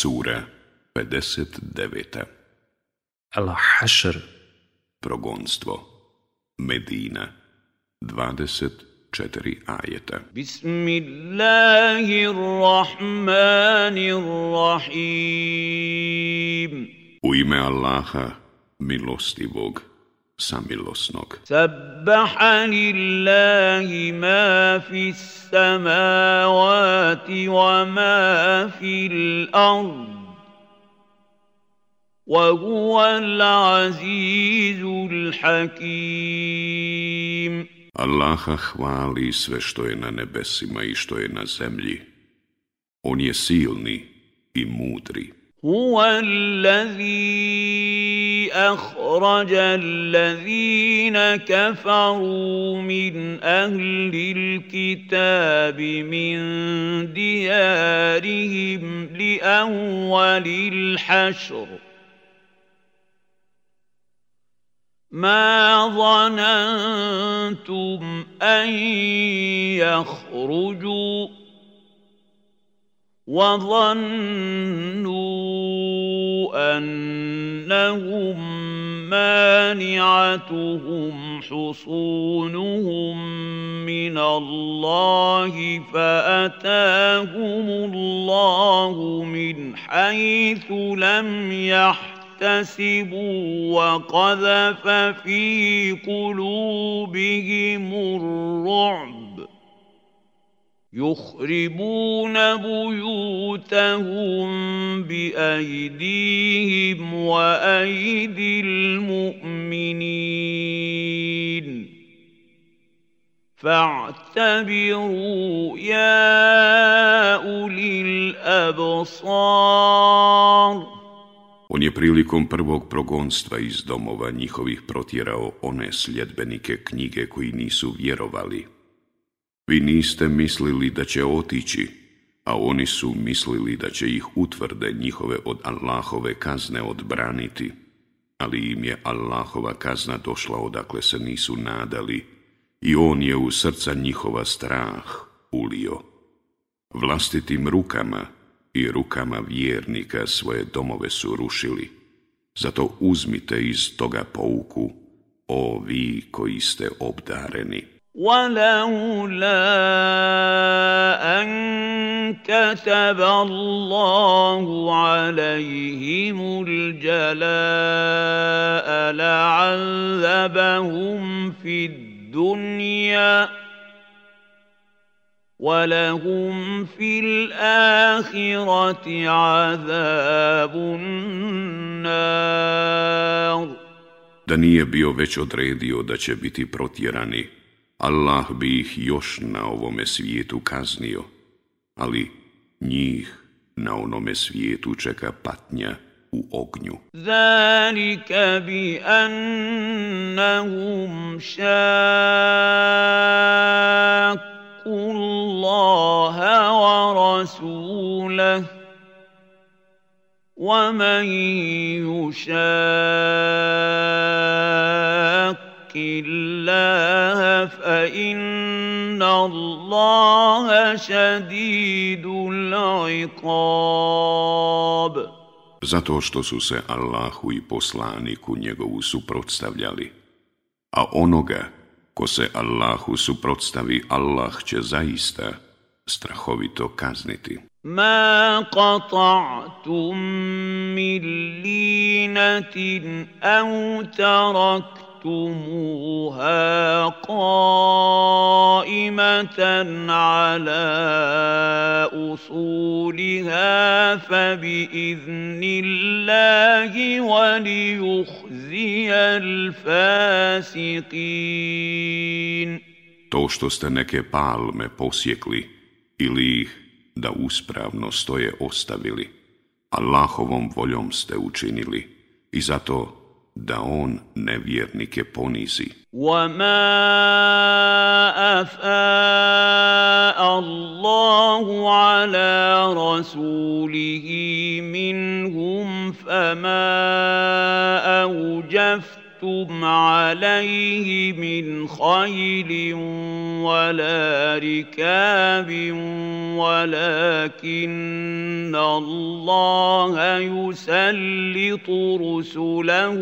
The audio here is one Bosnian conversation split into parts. Sura 59 Al-Hashr Progonstvo Medina 24 ajeta Bismillahirrahmanirrahim U ime Allaha, milostivog, samilosnog. Sabbaha lillahi ma fi samavati wa ma fil ard. وهو العزيز الحكيم Allaha hvali sve što je na nebesima i što je na zemlji. On je silni i mudri. هو الذي أخرج الذين كفروا من أهل الكتاب من ديارهم لأول الحشر ما ظننتم أن يخرجوا وظنوا أن لهم مانعتهم حصونهم من الله فأتاهم الله من حيث لم يحتسبوا وقذف في قلوبهم الرعب يُخْرِبُونَ بُيُوتَهُمْ بِأَيْدِيهِمْ وَأَيْدِي الْمُؤْمِنِينَ فَاعْتَبِرُوا يَا أُولِي الْأَبْصَارِ On je prilikom prvog progonstva iz domova njihovih protjerao one sljedbenike knjige koji nisu vjerovali – Vi niste mislili da će otići, a oni su mislili da će ih utvrde njihove od Allahove kazne odbraniti, ali im je Allahova kazna došla odakle se nisu nadali i on je u srca njihova strah ulio. Vlastitim rukama i rukama vjernika svoje domove su rušili, zato uzmite iz toga pouku, o vi koji ste obdareni. ولولا أن كتب الله عليهم الجلاء لعذبهم في الدنيا ولهم في الآخرة عذاب النار Da nije bio već odredio da će biti protjerani Allah bi ih još na ovome svijetu kaznio, ali njih na onome svijetu čeka patnja u ognju. Zalika bi annahum šakku Allaha wa rasulah. Wa man yushakku يَتَّقِ اللَّهَ فَإِنَّ اللَّهَ شَدِيدُ الْعِقَابِ Zato što su se Allahu i poslaniku njegovu suprotstavljali, a onoga ko se Allahu suprotstavi, Allah će zaista strahovito kazniti. Ma qata'tum min linatin au tarak تركتموها قائمة على أصولها فبإذن الله وليخزي الفاسقين To što ste neke palme posjekli ili ih da uspravno stoje ostavili, Allahovom voljom ste učinili i zato to da on nevjernike ponizi. وَمَا أَفَاءَ اللَّهُ عَلَى رَسُولِهِ مِنْهُمْ فَمَا أَوْجَفْتُمْ أَنفَقْتُمْ عَلَيْهِ مِنْ خَيْلٍ وَلَا رِكَابٍ وَلَكِنَّ اللَّهَ يُسَلِّطُ رُسُلَهُ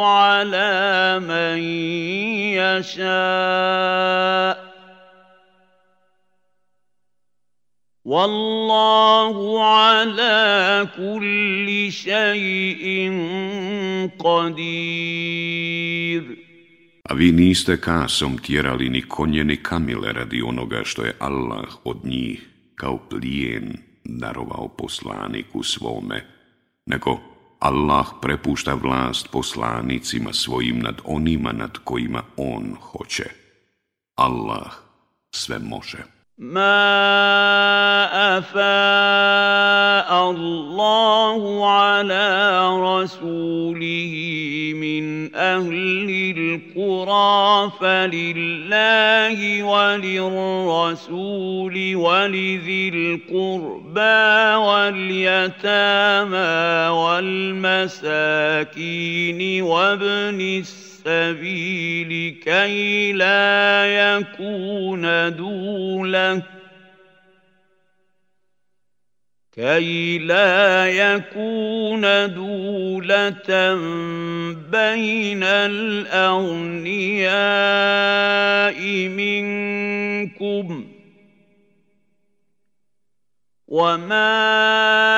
عَلَى مَن يَشَاءُ Wallahu ala kulli shay'in qadir. A vi niste kasom tjerali ni konje ni kamile radi onoga što je Allah od njih kao plijen darovao poslaniku svome, nego Allah prepušta vlast poslanicima svojim nad onima nad kojima on hoće. Allah sve može. ما افاء الله على رسوله من اهل القرى فلله وللرسول ولذي القربى واليتامى والمساكين وابن السبيل السبيل كي لا يكون دولة كي لا يكون دولة بين الأغنياء منكم وما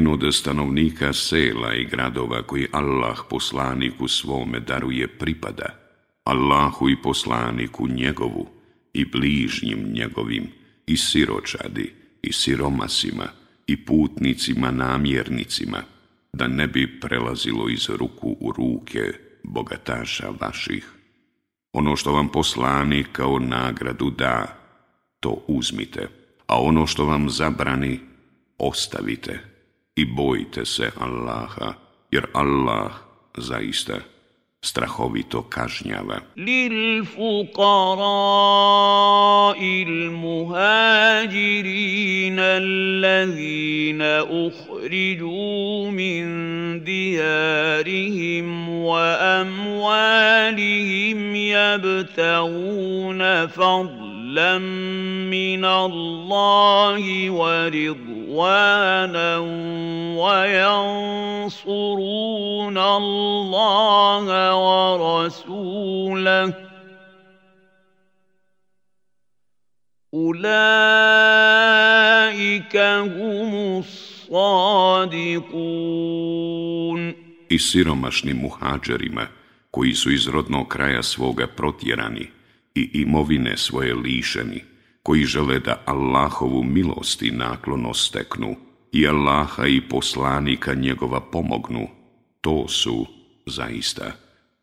Jedin od stanovnika sela i gradova koji Allah poslaniku svome daruje pripada, Allahu i poslaniku njegovu i bližnjim njegovim i siročadi i siromasima i putnicima namjernicima, da ne bi prelazilo iz ruku u ruke bogataša vaših. Ono što vam poslani kao nagradu da, to uzmite, a ono što vam zabrani, ostavite. i bojte se Allaha, jer Allah zaista strahovito kažnjava. Lil fukara il muhađirina allazina uhriđu min dijarihim wa amwalihim jabtavuna fadlam min Allahi wa ridu ihwanan wa yansuruna Allaha wa rasulahu ulaika humus sadiqun i siromašnim muhađerima koji su iz rodnog kraja svoga protjerani i imovine svoje lišeni koji žele da Allahovu milost i naklonost steknu i Allaha i poslanika njegova pomognu, to su zaista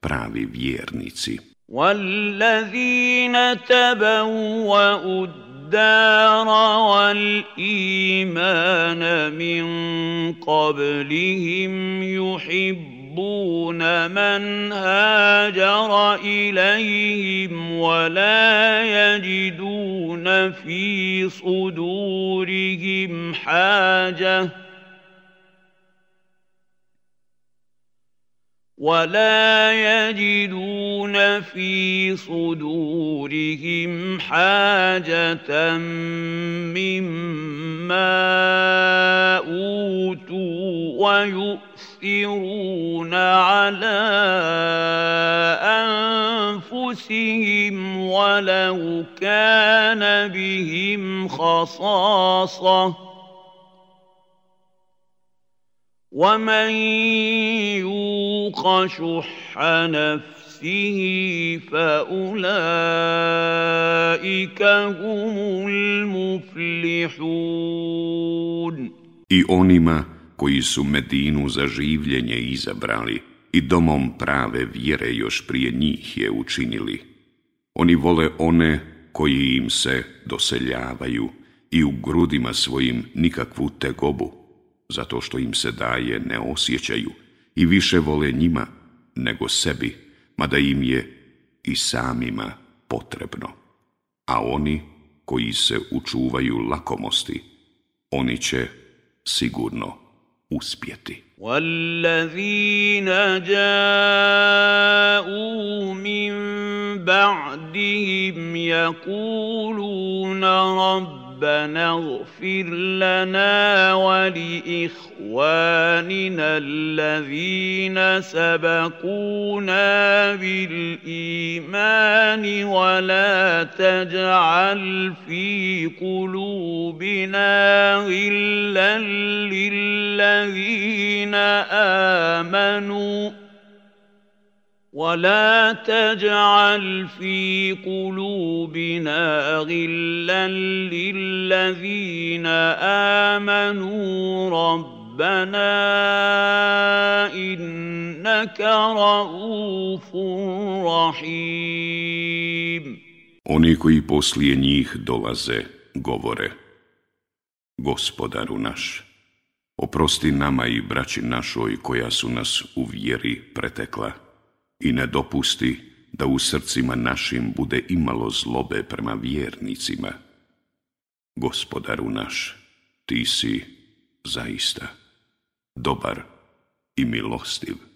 pravi vjernici. وَالَّذِينَ تَبَوَّأُ الدَّارَ وَالْإِيمَانَ مِنْ قَبْلِهِمْ يُحِبُّ يحبون من هاجر إليهم ولا يجدون في صدورهم حاجةً ولا يجدون في صدورهم حاجة مما أوتوا ويؤثرون على أنفسهم ولو كان بهم خصاصة ومن يؤمن yuqa shuhha nafsihi faulaika humul muflihun I onima koji su Medinu za življenje izabrali i domom prave vjere još prije njih je učinili. Oni vole one koji im se doseljavaju i u grudima svojim nikakvu tegobu, zato što im se daje ne osjećaju, i više vole njima nego sebi, mada im je i samima potrebno. A oni koji se učuvaju lakomosti, oni će sigurno uspjeti. وَالَّذِينَ جَاءُوا مِن بَعْدِهِمْ يَقُولُونَ رَبِّ ربنا اغفر لنا ولإخواننا الذين سبقونا بالإيمان ولا تجعل في قلوبنا غلا للذين آمنوا ولا تجعل في قلوبنا غلا للذين امنوا ربنا انك رؤوف رحيم oni koji poslije njih dolaze govore gospodaru naš oprosti nama i braći našoj koja su nas u vjeri pretekla i ne dopusti da u srcima našim bude imalo zlobe prema vjernicima. Gospodaru naš, ti si zaista dobar i milostiv.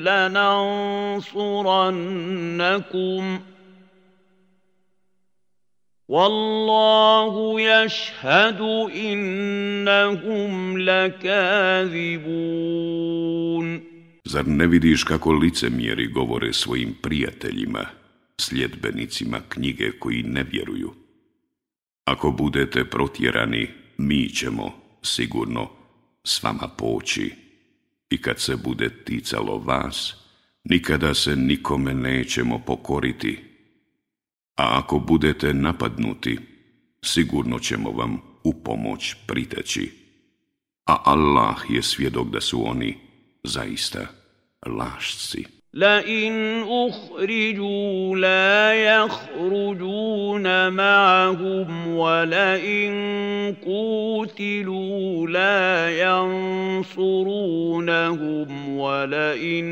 lanansurannakum Wallahu yashhadu innahum lakazibun Zar ne vidiš kako licemjeri govore svojim prijateljima, sljedbenicima knjige koji ne vjeruju? Ako budete protjerani, mi ćemo, sigurno, s vama poći I kad se bude ticalo vas, nikada se nikome nećemo pokoriti. A ako budete napadnuti, sigurno ćemo vam u pomoć priteći. A Allah je svjedok da su oni zaista lašci. لئن أخرجوا لا يخرجون معهم ولئن قوتلوا لا ينصرونهم ولئن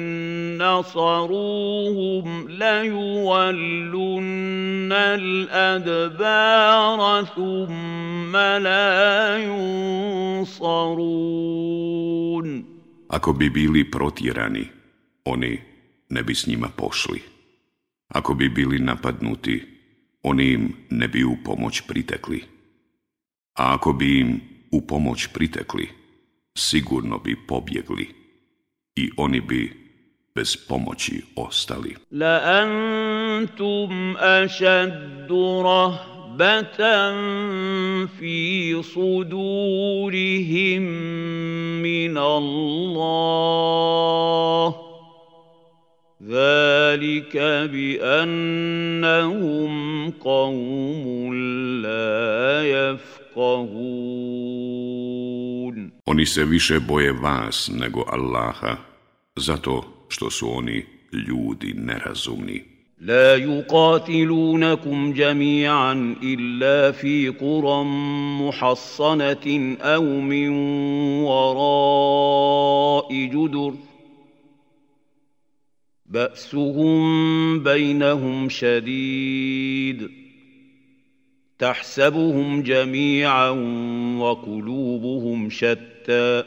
نصروهم ليولن الأدبار ثم لا ينصرون Ako bi bili protjerani, oni ne bi s njima pošli. Ako bi bili napadnuti, oni im ne bi u pomoć pritekli. A ako bi im u pomoć pritekli, sigurno bi pobjegli i oni bi bez pomoći ostali. La antum ašaddu rahbatan fi sudurihim min Allah. ذلك بانهم قوم لا يفقهون Oni se više boje vas nego Allaha zato što su oni ljudi nerazumni لا يقاتلونكم جميعا إلا في قرى محصنة أو من وراء جدر بأسهم بينهم شديد تحسبهم جميعا وقلوبهم شتى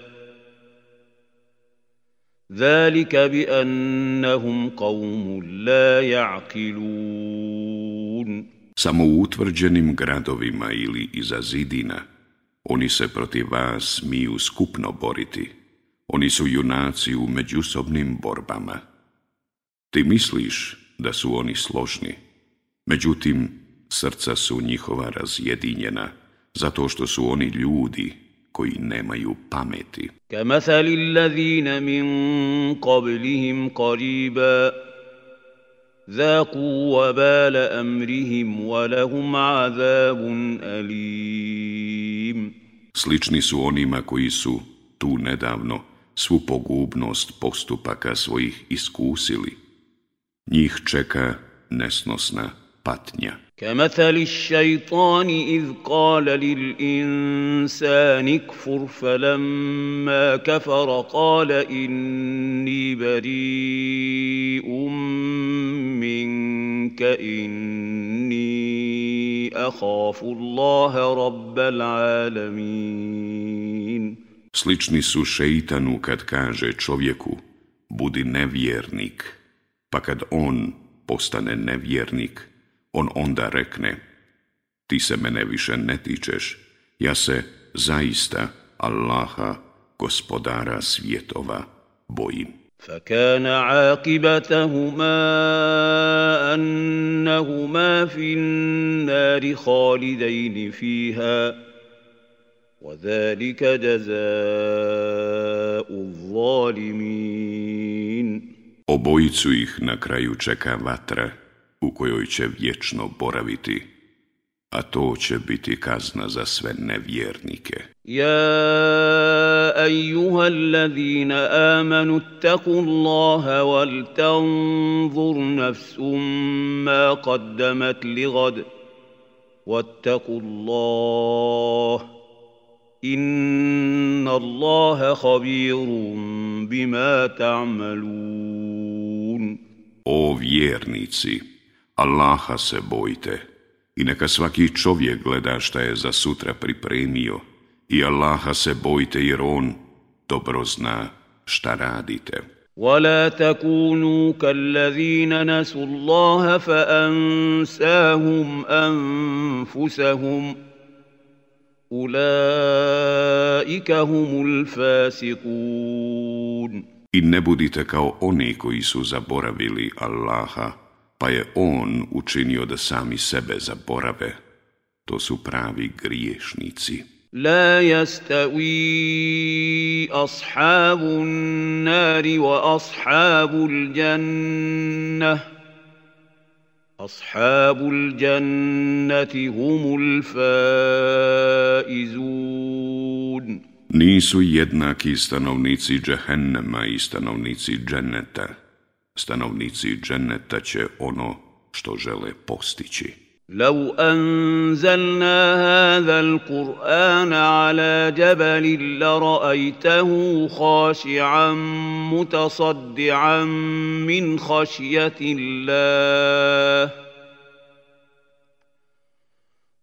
ذلك بأنهم قوم لا يعقلون Samo u utvrđenim gradovima ili iza zidina oni se protiv vas smiju skupno boriti. Oni su junaci u međusobnim borbama. Ti misliš da su oni složni, međutim srca su njihova razjedinjena, zato što su oni ljudi koji nemaju pameti. Kamathali allazina min qablihim qariba, zaku wabala amrihim, walahum azabun alim. Slični su onima koji su tu nedavno svu pogubnost postupaka svojih iskusili, njih čeka nesnosna patnja. كمثل الشيطان إذ قال للإنسان كفر فلما كفر قال إني بريء منك إني أخاف الله رب العالمين Slični su šeitanu kad kaže čovjeku, budi nevjernik, pa kad on postane nevjernik, on onda rekne, ti se mene više ne tičeš, ja se zaista Allaha, gospodara svjetova, bojim. فَكَانَ عَاقِبَتَهُمَا أَنَّهُمَا فِي النَّارِ خَالِدَيْنِ فِيهَا وَذَلِكَ جَزَاءُ الظَّالِمِينَ Obojicu ih na kraju čeka vatra u kojoj će vječno boraviti, a to će biti kazna za sve nevjernike. Ja, ejuha, allazina amanu, taku Allaha, wal tanzur nafsum ma kaddamat li gad, wat taku Allah, inna Allaha habirum bima ta'malun. O vjernici, Allaha se bojte i neka svaki čovjek gleda šta je za sutra pripremio i Allaha se bojte jer on dobro zna šta radite. وَلَا تَكُونُوا كَالَّذِينَ نَسُوا اللَّهَ فَأَنْسَاهُمْ أَنْفُسَهُمْ أُولَئِكَ هُمُ الْفَاسِقُونَ I ne budite kao oni koji su zaboravili Allaha, pa je On učinio da sami sebe zaborave. To su pravi griješnici. لا يستوي أصحاب النار وأصحاب الجنة أصحاب الجنة هم الفائزون nisu jednaki stanovnici džehennema i stanovnici dženneta. Stanovnici dženneta će ono što žele postići. لو أنزلنا هذا القرآن على جبل لرأيته خاشعا متصدعا من خشية الله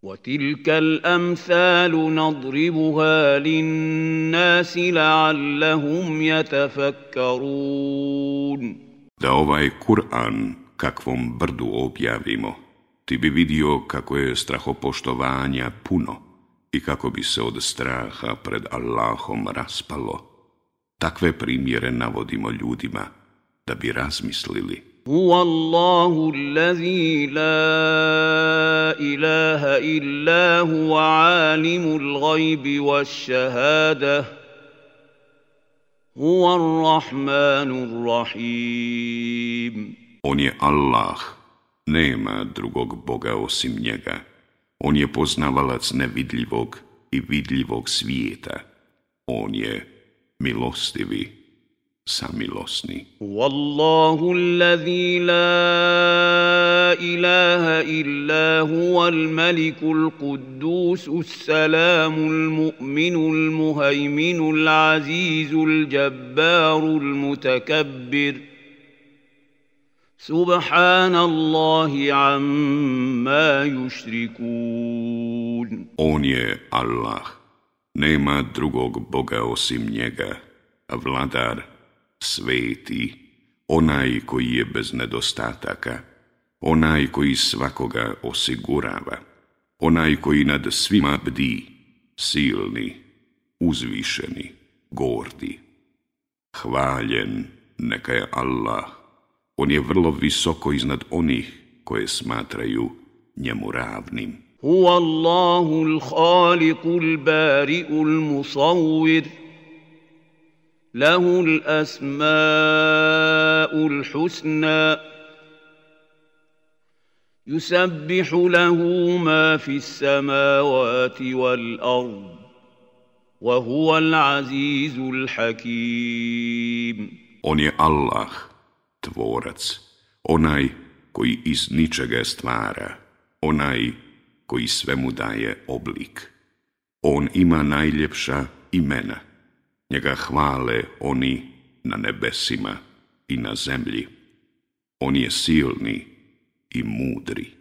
وتلك الأمثال نضربها للناس لعلهم يتفكرون Da ovaj Kur'an kakvom brdu objavimo, ti bi vidio kako je strahopoštovanja puno i kako bi se od straha pred Allahom raspalo. Takve primjere navodimo ljudima da bi razmislili. هو الله الذي لا اله الا هو عالم الغيب والشهاده هو الرحمن الرحيم On je Allah, nema drugog Boga osim njega. On je poznavalac nevidljivog i vidljivog svijeta. On je milostivi samilosni. Wallahu alladhi la ilaha illa huwa al maliku al-quddus al-mu'minu as-salamu al quddusus al-azizu al-jabbaru al mutakabbir. سبحان الله عما يشركون On je Allah. Nema drugog Boga osim njega, vladar sveti, onaj koji je bez nedostataka, onaj koji svakoga osigurava, onaj koji nad svima bdi, silni, uzvišeni, gordi. Hvaljen neka je Allah, on je vrlo visoko iznad onih koje smatraju njemu ravnim. هو الله الخالق البارئ المصور له الأسماء الحسنى يسبح له ما في السماوات والأرض وهو العزيز الحكيم On je Allah, tvorac, onaj koji iz ničega stvara, onaj koji svemu daje oblik. On ima najljepša imena njega hvale oni na nebesima i na zemlji. On je silni i mudri.